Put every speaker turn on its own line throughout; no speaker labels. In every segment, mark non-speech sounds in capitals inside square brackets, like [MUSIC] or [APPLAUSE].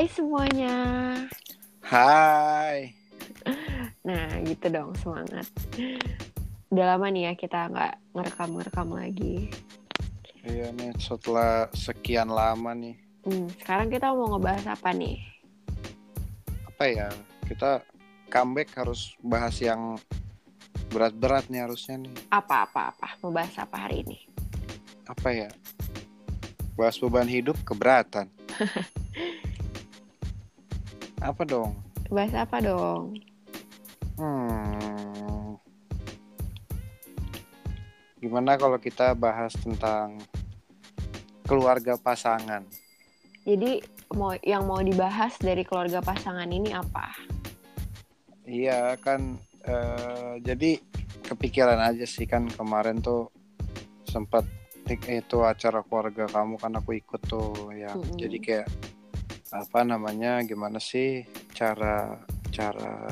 Hai semuanya.
Hai.
Nah, gitu dong semangat. Udah lama nih ya kita nggak ngerekam-ngerekam lagi.
Iya nih setelah sekian lama nih.
Hmm, sekarang kita mau ngebahas apa nih?
Apa ya? Kita comeback harus bahas yang berat-berat nih harusnya nih.
Apa-apa-apa? Mau bahas apa hari ini?
Apa ya? Bahas beban hidup keberatan. [LAUGHS] apa dong?
Bahas apa dong?
Hmm. Gimana kalau kita bahas tentang keluarga pasangan?
Jadi mau yang mau dibahas dari keluarga pasangan ini apa?
Iya kan eh, jadi kepikiran aja sih kan kemarin tuh sempat itu acara keluarga kamu kan aku ikut tuh ya.
Mm-mm.
Jadi kayak apa namanya gimana sih cara cara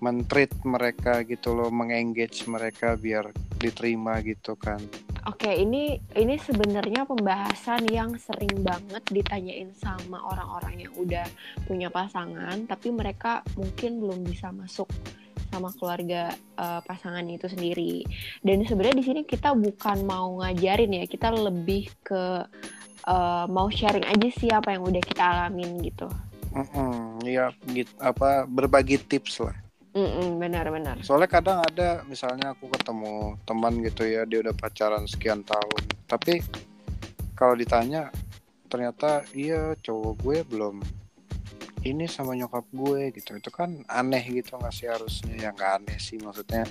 mentreat mereka gitu loh, mengengage mereka biar diterima gitu kan.
Oke, ini ini sebenarnya pembahasan yang sering banget ditanyain sama orang-orang yang udah punya pasangan, tapi mereka mungkin belum bisa masuk sama keluarga eh, pasangan itu sendiri. Dan sebenarnya di sini kita bukan mau ngajarin ya, kita lebih ke eh, mau sharing aja sih apa yang udah kita alamin gitu.
Mm-mm, Iya gitu apa berbagi tips lah.
Mm-mm, benar-benar.
Soalnya kadang ada misalnya aku ketemu teman gitu ya dia udah pacaran sekian tahun, tapi kalau ditanya ternyata iya cowok gue belum ini sama nyokap gue gitu itu kan aneh gitu nggak sih harusnya ya nggak aneh sih maksudnya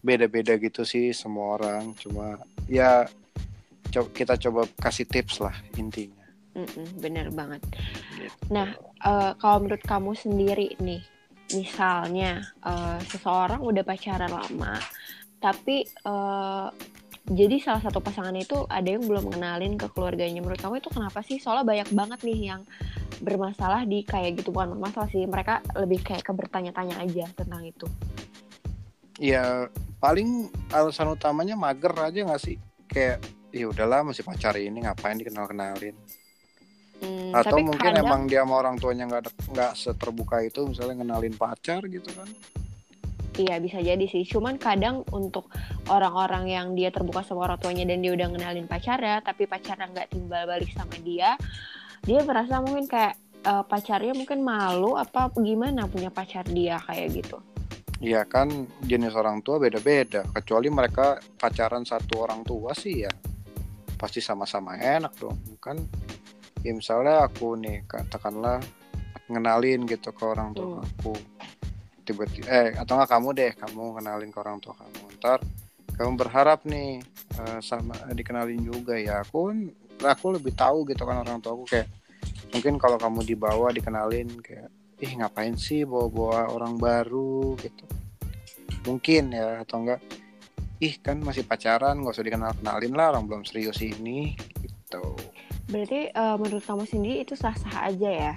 beda-beda gitu sih semua orang cuma ya co- kita coba kasih tips lah intinya
Mm-mm, benar banget.
gitu.
Nah, eh, kalau menurut kamu sendiri nih, misalnya eh, seseorang udah pacaran lama, tapi eh, jadi salah satu pasangan itu ada yang belum kenalin ke keluarganya. Menurut kamu itu kenapa sih? Soalnya banyak banget nih yang bermasalah di kayak gitu bukan bermasalah sih. Mereka lebih kayak ke bertanya-tanya aja tentang itu.
ya paling alasan utamanya mager aja nggak sih kayak ya udahlah masih pacar ini ngapain dikenal kenalin
Hmm,
atau
tapi
mungkin
kadang-
emang dia sama orang tuanya nggak nggak seterbuka itu misalnya kenalin pacar gitu kan
Iya bisa jadi sih. Cuman kadang untuk orang-orang yang dia terbuka sama orang tuanya dan dia udah ngenalin pacarnya, tapi pacarnya nggak timbal balik sama dia, dia merasa mungkin kayak eh, pacarnya mungkin malu apa gimana punya pacar dia kayak gitu.
Iya kan jenis orang tua beda-beda kecuali mereka pacaran satu orang tua sih ya pasti sama-sama enak dong kan ya misalnya aku nih katakanlah ngenalin gitu ke orang tua
Hmm.
aku. Tiba-tiba eh atau nggak kamu deh kamu kenalin ke orang tua kamu. Ntar kamu berharap nih eh, sama dikenalin juga ya. Aku aku lebih tahu gitu kan orang tua aku kayak mungkin kalau kamu dibawa dikenalin kayak ih ngapain sih bawa-bawa orang baru? gitu. Mungkin ya atau enggak ih kan masih pacaran nggak usah dikenal kenalin lah orang belum serius ini gitu
Berarti eh, menurut kamu sendiri itu sah-sah aja ya?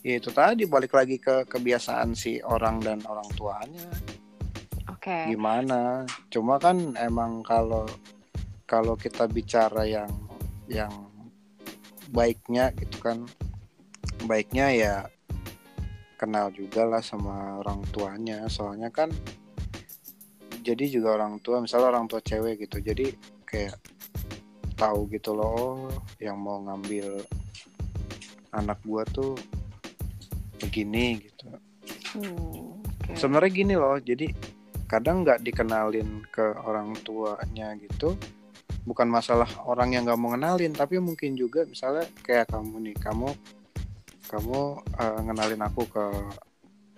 ya itu tadi balik lagi ke kebiasaan si orang dan orang tuanya
Oke.
gimana cuma kan emang kalau kalau kita bicara yang yang baiknya gitu kan baiknya ya kenal juga lah sama orang tuanya soalnya kan jadi juga orang tua misalnya orang tua cewek gitu jadi kayak tahu gitu loh oh, yang mau ngambil anak gua tuh begini gitu
Hmm, oke.
sebenarnya gini loh jadi kadang nggak dikenalin ke orang tuanya gitu bukan masalah orang yang nggak mau kenalin tapi mungkin juga misalnya kayak kamu nih kamu kamu eh, ngenalin aku ke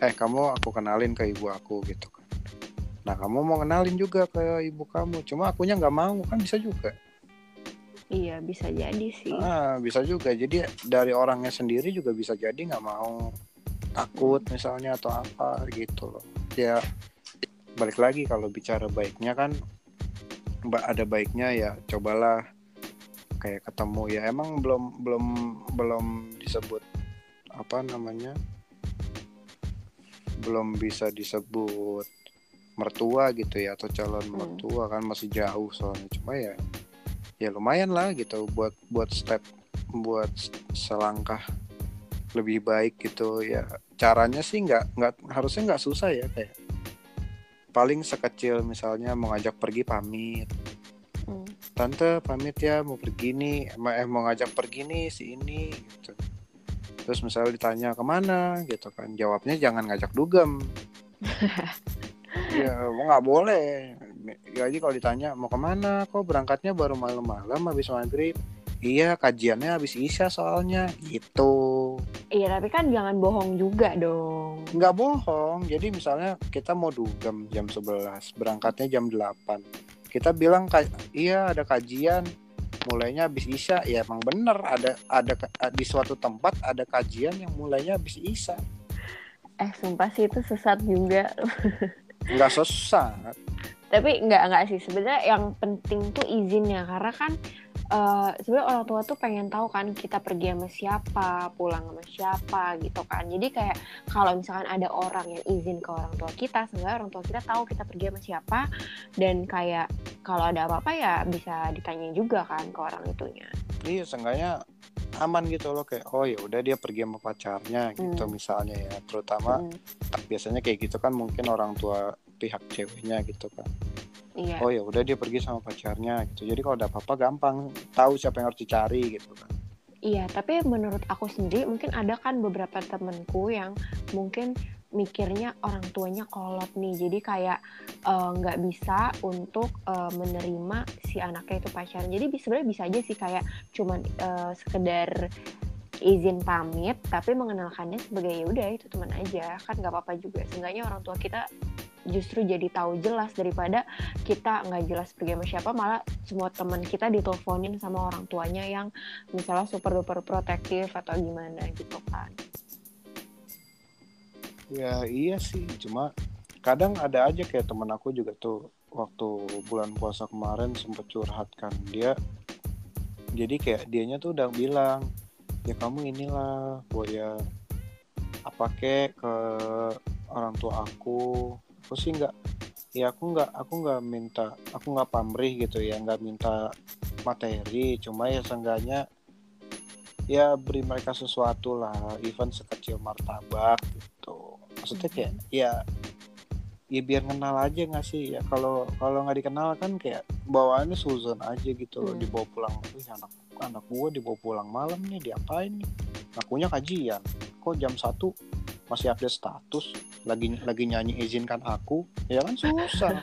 eh kamu aku kenalin ke ibu aku gitu kan nah kamu mau kenalin juga ke ibu kamu. Cuma akunya nggak mau kan bisa juga.
Iya bisa jadi sih.
ah bisa juga. Jadi dari orangnya sendiri juga bisa jadi nggak mau. Takut misalnya atau apa gitu loh. Ya balik lagi kalau bicara baiknya kan ba- ada baiknya ya cobalah kayak ketemu. Ya emang belum belum belum disebut apa namanya belum bisa disebut mertua gitu ya atau calon
Hmm.
mertua kan masih jauh soalnya. Cuma ya ya lumayan lah gitu buat buat step buat selangkah lebih baik gitu ya. Caranya sih nggak nggak harusnya nggak susah ya kayak paling sekecil misalnya mau ngajak pergi pamit.
Hmm.
tante pamit ya mau pergi nih emang eh, mau ngajak pergi nih si ini gitu. Terus misalnya ditanya ke mana gitu kan jawabnya jangan ngajak dugem [LAUGHS] ya mau nggak boleh. Jadi kalau ditanya mau ke mana? Kok berangkatnya baru malam-malam habis maghrib. Iya kajiannya habis isya soalnya gitu.
Iya tapi kan jangan bohong juga dong.
nggak bohong. Jadi misalnya kita mau dugem jam 11 berangkatnya jam 8 kita bilang "Ka- iya ada kajian. Mulainya habis isya. Ya emang bener ada ada di suatu tempat ada kajian yang mulainya habis isya.
Eh sumpah sih itu sesat juga. [LAUGHS]
nggak sesat.
Tapi nggak nggak sih. Sebenarnya yang penting tuh izinnya. Karena kan eh sebenarnya orang tua tuh pengen tahu kan kita pergi sama siapa pulang sama siapa gitu kan. Jadi kayak kalau misalkan ada orang yang izin ke orang tua kita sebenarnya orang tua kita tahu kita pergi sama siapa. Dan kayak kalau ada apa-apa ya bisa ditanya juga kan ke orang itunya.
Iya seenggaknya aman gitu loh kayak oh ya udah dia pergi sama pacarnya gitu
Hmm.
misalnya ya. Terutama
Mm,
biasanya kayak gitu kan mungkin orang tua pihak ceweknya gitu kan.
Iya.
Oh ya udah dia pergi sama pacarnya gitu. Jadi kalau ada apa-apa gampang tahu siapa yang harus dicari gitu kan.
Iya, tapi menurut aku sendiri mungkin ada kan beberapa temenku yang mungkin mikirnya orang tuanya kolot nih, jadi kayak eh, nggak bisa untuk eh, menerima si anaknya itu pacaran. Jadi sebenarnya bisa aja sih kayak cuman eh, sekedar izin pamit, tapi mengenalkannya sebagai ya udah itu teman aja, kan nggak apa-apa juga. Seenggaknya orang tua kita justru jadi tahu jelas daripada kita nggak jelas pergi sama siapa malah semua teman kita diteleponin sama orang tuanya yang misalnya super duper protektif atau gimana gitu kan
ya iya sih. Cuma kadang ada aja kayak temen aku juga tuh waktu bulan puasa kemarin sempet curhat kan. Dia jadi kayak dianya tuh udah bilang ya kamu inilah ya apa kek ke orang tua aku. Aku sih nggak ya aku nggak aku nggak minta aku nggak pamrih gitu ya nggak minta materi. Cuma ya seenggaknya ya beri mereka sesuatu lah even sekecil martabak. gitu maksudnya kayak ya ya biar kenal aja nggak sih? Ya kalau kalau nggak dikenal kan kayak bawaannya suzon aja gitu loh
Hmm.
dibawa pulang. Anak anak gua dibawa pulang malam nih diapain nih? Ngakunya kajian. Kok jam satu masih update status? Lagi lagi nyanyi izinkan aku? Ya kan susah. [LAUGHS]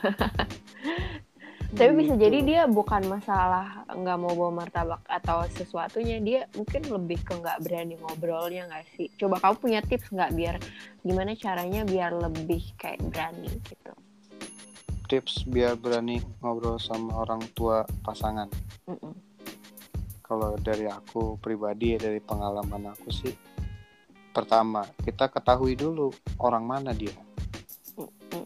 Tapi bisa
Gitu.
jadi dia bukan masalah nggak mau bawa martabak atau sesuatunya dia mungkin lebih ke nggak berani ngobrolnya nggak sih? Coba kamu punya tips nggak biar gimana caranya biar lebih kayak berani gitu?
Tips biar berani ngobrol sama orang tua pasangan. Kalau dari aku pribadi dari pengalaman aku sih pertama kita ketahui dulu orang mana dia.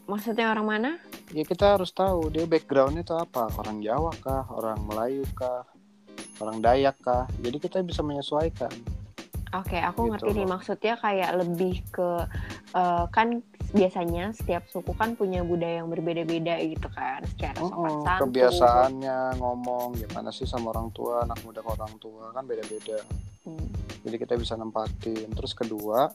Maksudnya orang mana
ya kita harus tahu dia backgroundnya itu apa. Orang Jawa kah? Orang Melayu kah? Orang Dayak kah? Jadi kita bisa menyesuaikan.
Oke, aku
Gitu
ngerti nih maksudnya kayak lebih ke eh, kan biasanya setiap suku kan punya budaya yang berbeda-beda gitu kan, secara sopan
Mm-mm,
santun.
kebiasaannya ngomong gimana sih sama orang tua anak muda ke orang tua kan beda-beda.
Hmm.
jadi kita bisa nempatin. Terus kedua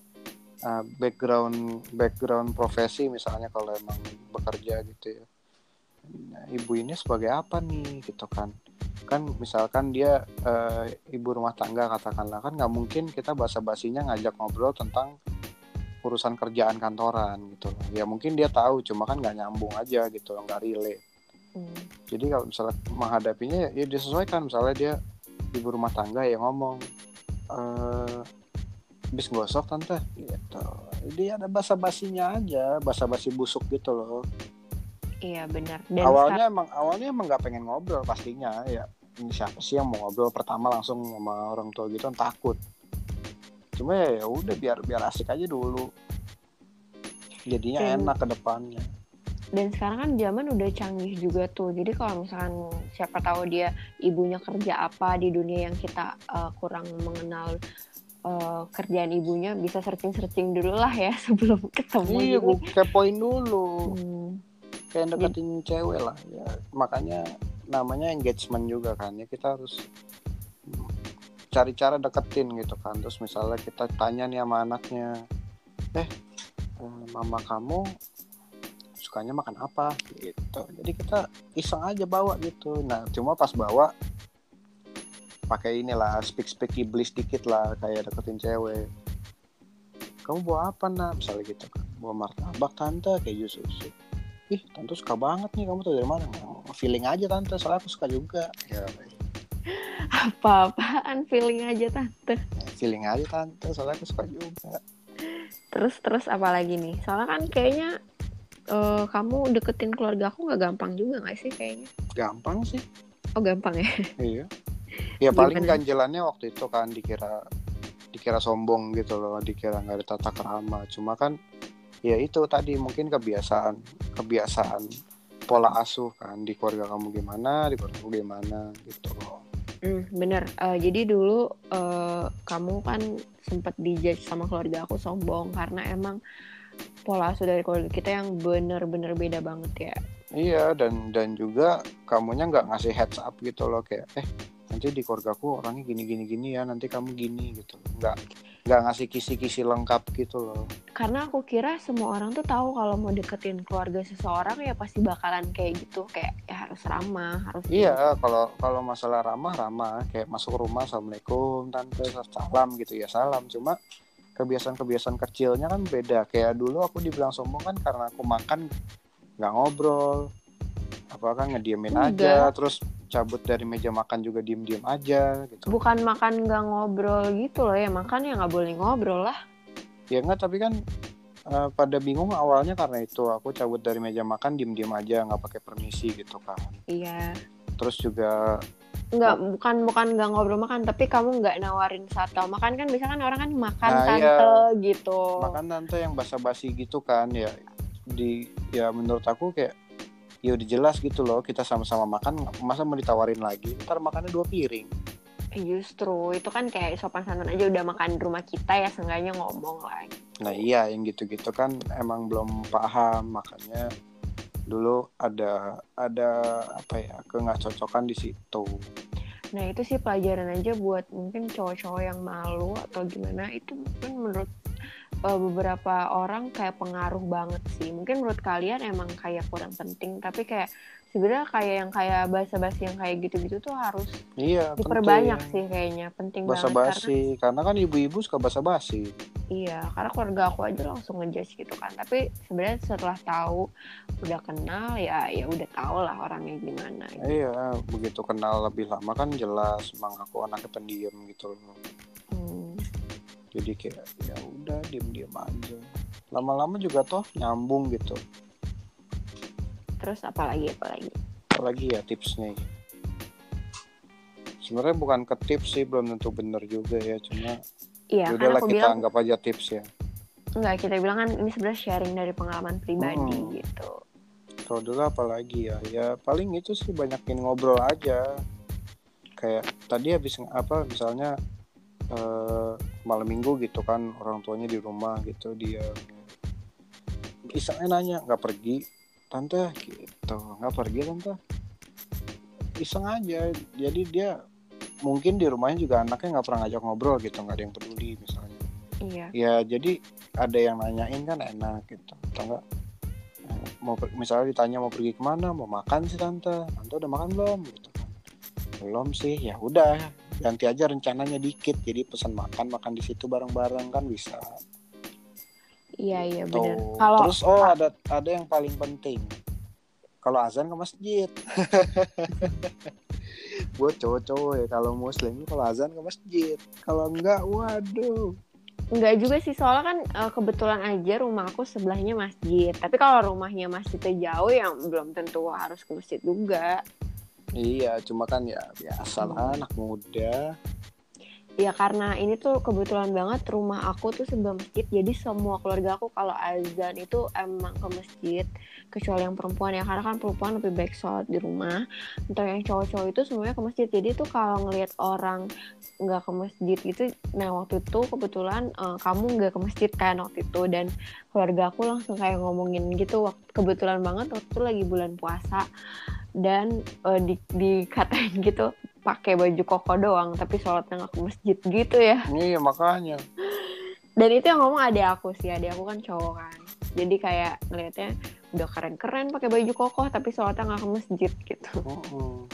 uh, background background profesi misalnya kalau emang bekerja gitu ya Nah, ibu ini sebagai apa nih gitu kan kan misalkan dia uh, ibu rumah tangga katakanlah kan nggak mungkin kita basa basinya ngajak ngobrol tentang urusan kerjaan kantoran gitu loh. ya mungkin dia tahu cuma kan nggak nyambung aja gitu loh, nggak relate
Hmm.
jadi kalau misalnya menghadapinya ya, disesuaikan misalnya dia ibu rumah tangga yang ngomong eh bis gosok tante. Gitu. Jadi ada basa basinya aja basa basi busuk gitu loh.
Iya benar. Dan
awalnya emang awalnya emang nggak pengen ngobrol pastinya. Ya ini siapa sih yang mau ngobrol pertama langsung sama orang tua gitu kan takut. Cuma ya ya udah biar biar asik aja dulu. Jadinya
Dan-
enak ke depannya.
dan sekarang kan zaman udah canggih juga tuh. Jadi kalau misalkan siapa tahu dia ibunya kerja apa di dunia yang kita eh, kurang mengenal eh, kerjaan ibunya, bisa searching-searching dulu lah ya [LAUGHS] sebelum ketemu.
iya
gitu.
gue kepoin dulu
Hmm.
kayak deketin cewek lah ya makanya namanya engagement juga kan ya kita harus cari cara deketin gitu kan terus misalnya kita tanya nih sama anaknya eh eh, mama kamu sukanya makan apa gitu jadi kita iseng aja bawa gitu nah cuma pas bawa pakai inilah speak speak iblis dikit lah kayak deketin cewek. Kamu bawa apa nak misalnya gitu kan. Bawa martabak tante kayak susu ih tante suka banget nih. Kamu tuh dari mana? Feeling aja tante. Soalnya aku suka juga. Ya
Apa-apaan feeling aja tante.
feeling aja tante. Soalnya aku suka juga.
Terus terus apa lagi nih? Soalnya kan kayaknya eh, kamu deketin keluarga aku nggak gampang juga nggak sih kayaknya?
gampang sih.
Oh gampang ya?
iya ya paling
Gimana?
ganjelannya waktu itu kan dikira dikira sombong gitu loh dikira nggak ada tata kerama cuma kan ya itu tadi mungkin kebiasaan kebiasaan pola asuh kan di keluarga kamu gimana di keluarga aku gimana gitu loh
Hmm, bener. Eh, jadi dulu eh, kamu kan sempat dijudge sama keluarga aku sombong karena emang pola asuh dari keluarga kita yang bener-bener beda banget ya.
iya dan dan juga kamunya nggak ngasih heads up gitu loh kayak eh nanti di keluargaku orangnya gini gini gini ya nanti kamu gini gitu. Nggak nggak ngasih kisi-kisi lengkap gitu loh.
Karena aku kira semua orang tuh tahu kalau mau deketin keluarga seseorang ya pasti bakalan kayak gitu, kayak ya harus ramah, harus
Iya, kalau kalau masalah ramah ramah. Kayak masuk rumah assalamualaikum tante salam gitu ya salam. Cuma kebiasaan-kebiasaan kecilnya kan beda. Kayak dulu aku dibilang sombong kan karena aku makan nggak ngobrol apa kan ngediemin aja
Enggak.
terus cabut dari meja makan juga diem-diem aja gitu.
Bukan makan nggak ngobrol gitu loh ya makan ya nggak boleh ngobrol lah.
Ya enggak tapi kan eh, pada bingung awalnya karena itu. Aku cabut dari meja makan diem-diem aja nggak pakai permisi gitu kan.
Iya.
Terus juga
nggak bukan bukan nggak ngobrol makan tapi kamu nggak nawarin satu makan kan bisa kan orang kan makan
Nah,
tante
iya.
gitu.
Makan tante yang basa-basi gitu kan ya. Di ya menurut aku kayak ya udah jelas gitu loh kita sama-sama makan masa mau ditawarin lagi? Ntar makannya dua piring.
Justru itu kan kayak sopan santun aja udah makan di rumah kita ya seenggaknya ngomong lah
nah iya yang gitu-gitu kan emang belum paham makanya dulu ada ada apa ya ke nggak cocokan di situ.
Nah itu sih pelajaran aja buat mungkin cowok-cowok yang malu atau gimana itu mungkin menurut uh, beberapa orang kayak pengaruh banget sih mungkin menurut kalian emang kayak kurang penting tapi kayak sebenarnya kayak yang kayak basa-basi yang kayak gitu-gitu tuh harus
iya
diperbanyak
penting.
sih kayaknya penting banget karena
basa-basi karena kan ibu-ibu suka basa-basi
iya karena keluarga aku aja langsung ngejudge gitu kan tapi sebenarnya setelah tahu udah kenal ya ya udah tau lah orangnya gimana gitu.
iya begitu kenal lebih lama kan jelas emang aku anaknya pendiam gitu loh. Jadi kayak ya udah diem-diem aja. Lama-lama juga toh nyambung gitu.
Terus apa lagi apa lagi?
Apalagi ya tipsnya? Sebenarnya bukan ke tips sih belum tentu bener juga ya cuma
iya kan
udahlah
aku
kita
bilang
anggap aja tips ya.
Enggak kita bilang kan ini sebenarnya sharing dari pengalaman pribadi
Hmm.
gitu.
Kalau dulu apalagi ya? Ya paling itu sih banyakin ngobrol aja. Kayak tadi habis apa misalnya eh, malam minggu gitu kan orang tuanya di rumah gitu dia isengnya nanya nggak pergi? Tante gitu. Nggak pergi tante. Iseng aja. Jadi dia mungkin di rumahnya juga anaknya nggak pernah ngajak ngobrol gitu nggak ada yang peduli misalnya.
Iya.
Ya jadi ada yang nanyain kan enak gitu atau enggak eh, mau misalnya ditanya mau pergi ke mana mau makan sih tante? Tante udah makan belum? gitu kan. Belum sih. Ya udah ganti aja rencananya dikit jadi pesan makan makan di situ bareng-bareng kan bisa
iya iya
Tuh.
benar kalau
terus oh ada ada yang paling penting kalau azan ke masjid [LAUGHS] buat cowok-cowok ya kalau muslim kalau azan ke masjid kalau enggak waduh
Enggak juga sih soalnya kan eh, kebetulan aja rumah aku sebelahnya masjid. Tapi kalau rumahnya masjidnya jauh ya belum tentu harus ke masjid juga.
Iya, cuma kan ya biasa lah anak muda.
Ya karena ini tuh kebetulan banget rumah aku tuh sebelah masjid. Jadi semua keluarga aku kalau azan itu emang ke masjid. Kecuali yang perempuan ya karena kan perempuan lebih baik sholat di rumah. Untuk yang cowok-cowok itu semuanya ke masjid. Jadi tuh kalau ngelihat orang nggak ke masjid gitu, nah waktu itu kebetulan eh, kamu nggak ke masjid kan waktu itu dan keluarga aku langsung kayak ngomongin gitu. Waktu, kebetulan banget waktu itu lagi bulan puasa dan eh, di, dikatain [LAUGHS] gitu pakai baju koko doang tapi sholatnya nggak ke masjid gitu ya.
Iya makanya.
Dan itu yang ngomong ada aku sih ada aku kan cowok kan. Jadi kayak ngelihatnya udah keren-keren pakai baju koko tapi sholatnya nggak ke masjid gitu.
Mm-mm.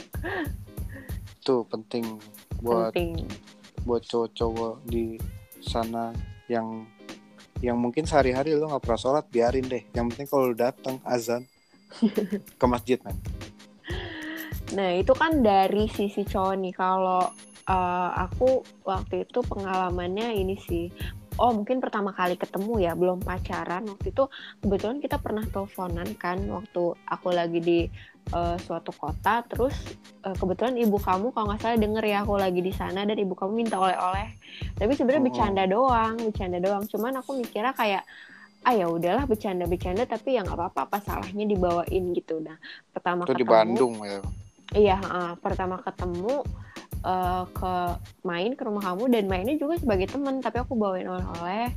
tuh penting buat
penting.
buat cowok-cowok di sana yang yang mungkin sehari-hari lo nggak pernah sholat biarin deh. Yang penting kalau lu datang azan [LAUGHS] ke masjid man
Nah, itu kan dari sisi cowok nih. Kalau eh, aku waktu itu pengalamannya ini sih. Oh, mungkin pertama kali ketemu ya, belum pacaran. Waktu itu kebetulan kita pernah teleponan kan waktu aku lagi di eh, suatu kota. Terus eh, kebetulan ibu kamu kalau nggak salah denger ya aku lagi di sana dan ibu kamu minta oleh-oleh. Tapi sebenarnya
Oh.
bercanda doang, bercanda doang. Cuman aku mikirnya kayak ah ya udahlah bercanda-bercanda tapi yang apa-apa apa salahnya dibawain gitu nah pertama
itu di
ketemu
Bandung ya
Iya, heeh. pertama ketemu eh, ke main ke rumah kamu dan mainnya juga sebagai teman, tapi aku bawain oleh-oleh.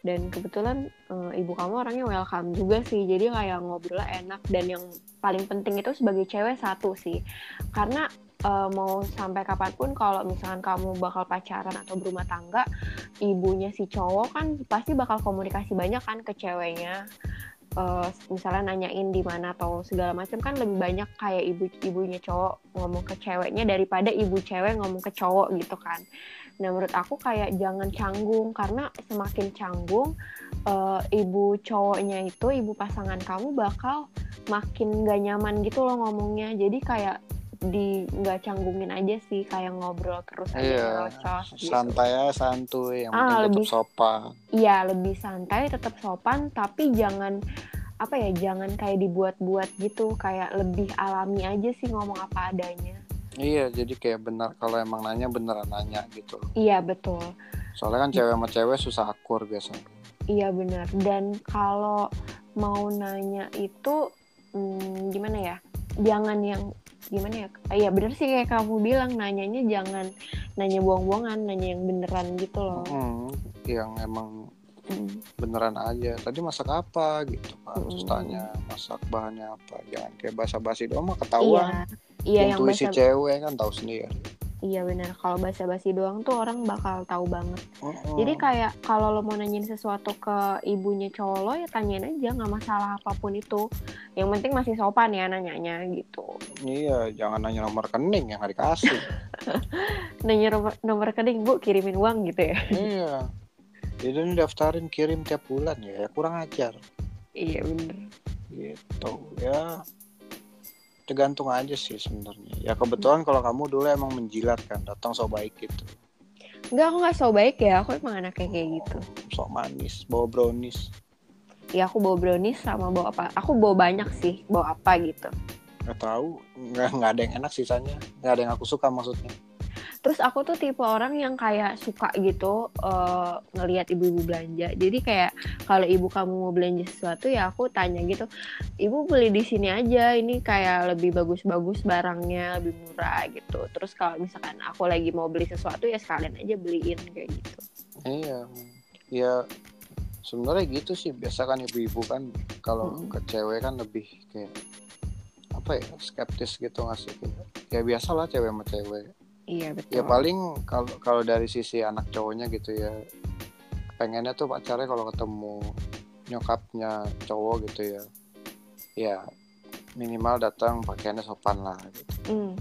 Dan kebetulan eh, ibu kamu orangnya welcome juga sih, jadi kayak ngobrol enak. Dan yang paling penting itu sebagai cewek satu sih, karena eh, mau sampai kapan pun kalau misalkan kamu bakal pacaran atau berumah tangga, ibunya si cowok kan pasti bakal komunikasi banyak kan ke ceweknya eh, misalnya nanyain di mana atau segala macam kan lebih banyak kayak ibu ibunya cowok ngomong ke ceweknya daripada ibu cewek ngomong ke cowok gitu kan. Nah menurut aku kayak jangan canggung karena semakin canggung eh, ibu cowoknya itu ibu pasangan kamu bakal makin gak nyaman gitu loh ngomongnya. Jadi kayak di nggak canggungin aja sih kayak ngobrol terus aja
iya
gitu.
santai aja santuy yang
Ah, lebih-
sopan
Iya lebih santai, tetap sopan, tapi jangan apa ya, jangan kayak dibuat-buat gitu, kayak lebih alami aja sih ngomong apa adanya.
iya jadi kayak benar kalau emang nanya beneran nanya gitu
Iya betul,
soalnya kan cewek sama cewek susah akur biasanya
iya benar. Dan kalau mau nanya itu hmm, gimana ya? Jangan yang gimana ya? Iya bener sih kayak kamu bilang, nanyanya jangan nanya buang-buangan, nanya yang beneran gitu loh.
Hmm, yang emang
Hmm.
beneran aja tadi masak apa gitu kan terus
Mm.
tanya masak bahannya apa jangan kayak basa-basi doang mah ketahuan
Iya, iya yang bahasa
cewek kan tahu sendiri
iya benar. Kalau basa-basi doang tuh orang bakal tahu banget.
Mm-mm.
Jadi kayak kalau lo mau nanyain sesuatu ke ibunya cowok lo ya tanyain aja nggak masalah apa pun itu. Yang penting masih sopan ya nanyanya gitu.
iya jangan nanya nomor rekening yang nggak dikasih [LAUGHS]
Nanya nomor, nomor rekening bu kirimin uang gitu ya. [LAUGHS]
iya jadi ini daftarin kirim tiap bulan ya, ya kurang ajar
iya bener.
gitu ya tergantung aja sih sebenarnya ya kebetulan kalau kamu dulu emang menjilat kan datang so baik gitu
Enggak aku nggak so baik ya. Aku emang anaknya kayak gitu.
sok manis bawa brownies
Ya aku bawa brownies sama bawa apa? Aku bawa banyak sih. Bawa apa gitu.
nggak tahu nggak nggak ada yang enak sisanya nggak ada yang aku suka maksudnya
Terus aku tuh tipe orang yang kayak suka gitu eh, ngelihat ibu-ibu belanja. Jadi kayak kalau ibu kamu mau belanja sesuatu ya aku tanya gitu, ibu beli di sini aja. Ini kayak lebih bagus-bagus barangnya, lebih murah gitu. Terus kalau misalkan aku lagi mau beli sesuatu ya sekalian aja beliin kayak gitu.
Iya, ya sebenarnya gitu sih. Biasa kan ibu-ibu kan kalau
Mm.
ke cewek kan lebih kayak apa ya skeptis gitu ngasih ya biasa lah cewek sama cewek.
Iya betul.
Ya paling kalau kalau dari sisi anak cowoknya gitu ya pengennya tuh pacarnya kalau ketemu nyokapnya cowok gitu ya, ya minimal datang pakaiannya sopan lah. Gitu.
Hmm.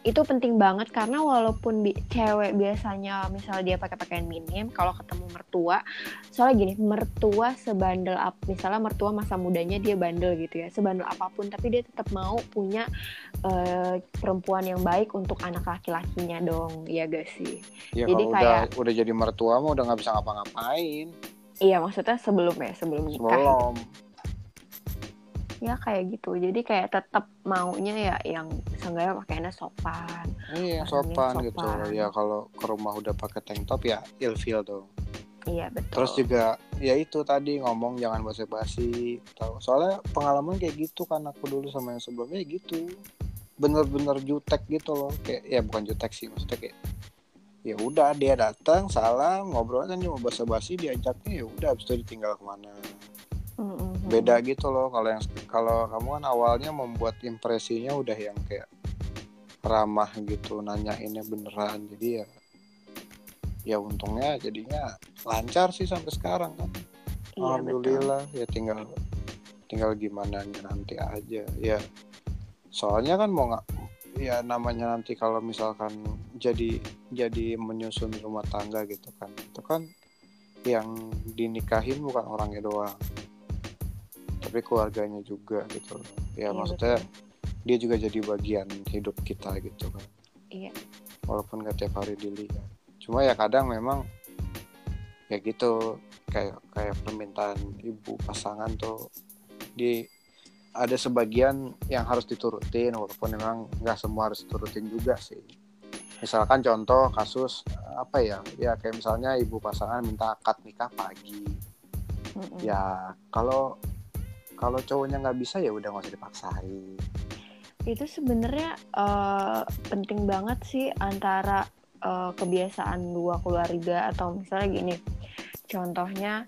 Itu penting banget karena walaupun bi- cewek biasanya misalnya dia pakai pakaian minim, kalau ketemu mertua, soalnya gini, mertua sebandel up, misalnya mertua masa mudanya dia bandel gitu ya, sebandel apa pun, tapi dia tetap mau punya eh, perempuan yang baik untuk anak laki-lakinya dong, ya gak sih?
Ya
Jadi
kalau
kayak-
udah udah jadi mertua mah udah nggak bisa ngapa-ngapain.
Iya maksudnya sebelum ya, sebelum nikah.
Belum.
Ya kayak gitu, jadi kayak tetap maunya ya yang seenggaknya pakaiannya sopan.
Iya,
Orangnya
sopan, gitu.
sopan.
Ya kalau ke rumah udah pakai tank top ya ilfeel dong.
Iya betul.
Terus juga ya itu tadi ngomong jangan basa-basi. Tahu. Soalnya pengalaman kayak gitu kan aku dulu sama yang sebelumnya gitu. Bener-bener jutek gitu loh. Kayak ya bukan jutek sih maksudnya kayak ya udah dia datang salam ngobrol kan cuma basa-basi diajaknya ya udah habis itu ditinggal ke
mana.
Beda gitu loh. Kalau yang kalau kamu kan awalnya membuat impresinya udah yang kayak ramah gitu nanyainnya beneran. Jadi ya ya untungnya jadinya lancar sih sampai sekarang kan.
Iya,
alhamdulillah ya tinggal tinggal gimana nanti aja. Ya soalnya kan mau nggak ya namanya nanti kalau misalkan jadi jadi menyusun rumah tangga gitu kan. Itu kan yang dinikahin bukan orangnya doang tapi keluarganya juga gitu ya
Iya,
maksudnya
betul.
dia juga jadi bagian hidup kita gitu kan
Iya.
walaupun gak tiap hari dilihat cuma ya kadang memang ya gitu kayak kayak permintaan ibu pasangan tuh di ada sebagian yang harus diturutin walaupun memang nggak semua harus diturutin juga sih misalkan contoh kasus apa ya ya kayak misalnya ibu pasangan minta akad nikah pagi
Mm-mm.
ya kalau kalau cowoknya nggak bisa ya udah nggak usah dipaksain.
Itu sebenarnya eh, penting banget sih antara eh, kebiasaan dua keluarga atau misalnya gini contohnya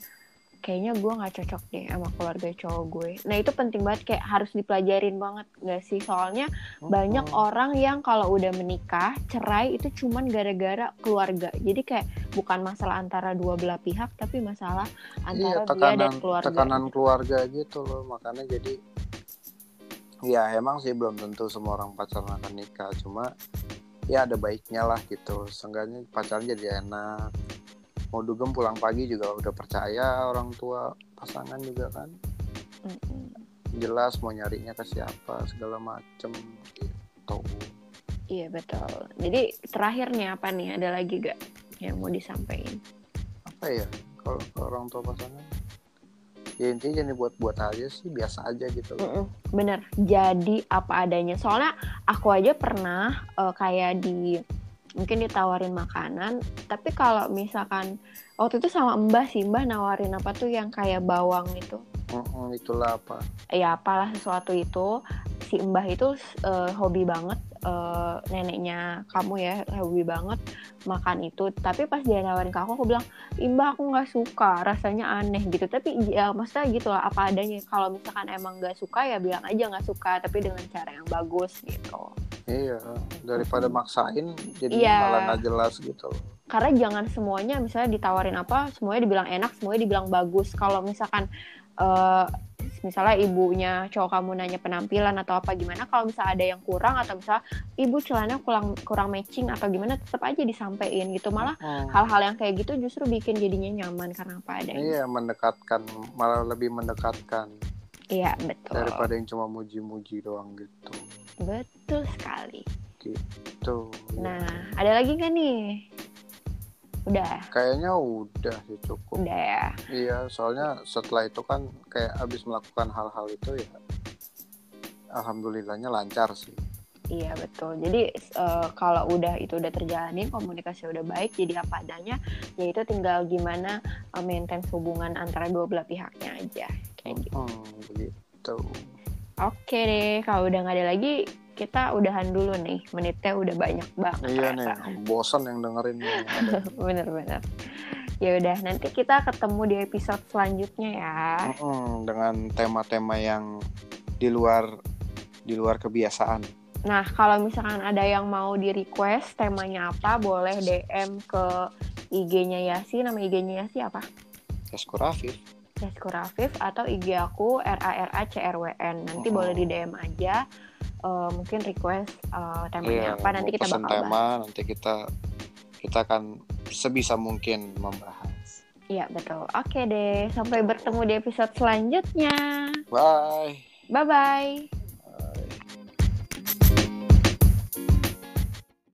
kayaknya gue nggak cocok deh sama keluarga cowok gue. Nah itu penting banget kayak harus dipelajarin banget gak sih? Soalnya banyak
Mm-mm.
orang yang kalau udah menikah cerai itu cuman gara-gara keluarga. Jadi kayak bukan masalah antara dua belah pihak tapi masalah
iya
antara dia dan
tekanan
keluarga.
tekanan keluarga gitu loh. Makanya jadi ya emang sih belum tentu semua orang pacaran akan nikah. Cuma ya ada baiknya lah gitu. Seenggaknya pacaran jadi enak mau dugem pulang pagi juga udah percaya orang tua pasangan juga kan
Mm-mm.
jelas mau nyarinya ke siapa segala macem gitu
Iya betul. Jadi terakhir nih apa nih? Ada lagi gak yang mau disampaikan?
apa ya kalau orang tua pasangan ya intinya jangan buat-buat aja sih biasa aja gitu loh.
Mm-mm, Bener. Jadi apa adanya. Soalnya aku aja pernah eh, kayak di mungkin ditawarin makanan. Tapi kalau misalkan waktu itu sama Mbah sih, Mbah nawarin apa tuh yang kayak bawang itu.
Mm-mm, itulah apa
Ya apalah sesuatu itu. Si Mbah itu eh, hobi banget eh, neneknya kamu ya hobi banget makan itu. Tapi pas dia nawarin ke aku, aku bilang, Imbah aku nggak suka, rasanya aneh gitu. Tapi ya maksudnya gitu lah, apa adanya. Kalau misalkan emang nggak suka ya bilang aja nggak suka, tapi dengan cara yang bagus gitu.
Iya, daripada maksain jadi
Iya.
malah nggak jelas gitu. loh.
Karena jangan semuanya misalnya ditawarin apa, semuanya dibilang enak, semuanya dibilang bagus. Kalau misalkan eh, misalnya ibunya cowok kamu nanya penampilan atau apa gimana, kalau misalnya ada yang kurang atau misalnya ibu celananya kurang kurang matching atau gimana, tetap aja disampaikan gitu. Malah
Hmm.
hal-hal yang kayak gitu justru bikin jadinya nyaman karena apa adanya.
Iya, mendekatkan malah lebih mendekatkan
Iya betul,
daripada yang cuma muji-muji doang gitu.
betul sekali.
Tuh.
Nah, ada lagi nggak nih? Udah,
Kayaknya udah sih cukup.
udah ya.
Iya, soalnya setelah itu kan kayak abis melakukan hal-hal itu ya alhamdulillahnya lancar sih.
Iya betul. Jadi eh, kalau udah itu udah terjalanin, komunikasi udah baik, jadi apa adanya, ya itu tinggal gimana eh, maintain hubungan antara dua belah pihaknya aja. Kayak gitu.
Begitu.
Oke deh, kalau udah nggak ada lagi, kita udahan dulu nih. Menitnya udah banyak banget.
Iya nih, [LAUGHS] bosan yang dengerin.
Bener-bener. Ya udah, nanti kita ketemu di episode selanjutnya ya.
Mm-mm, dengan tema-tema yang di luar di luar kebiasaan.
Nah, kalau misalkan ada yang mau di request temanya apa, boleh DM ke IG-nya Yasi. Nama IG-nya Yasi apa?
Yaskur Afif.
Yaskur Afif atau IG aku RARACRWN. Nanti
Oh.
boleh di DM aja. Eh, mungkin request eh, temanya
Iya,
apa nanti kita bakal bahas.
tema, nanti kita kita akan sebisa mungkin membahas.
Iya, betul. Oke deh, sampai bertemu di episode selanjutnya.
Bye.
Bye bye.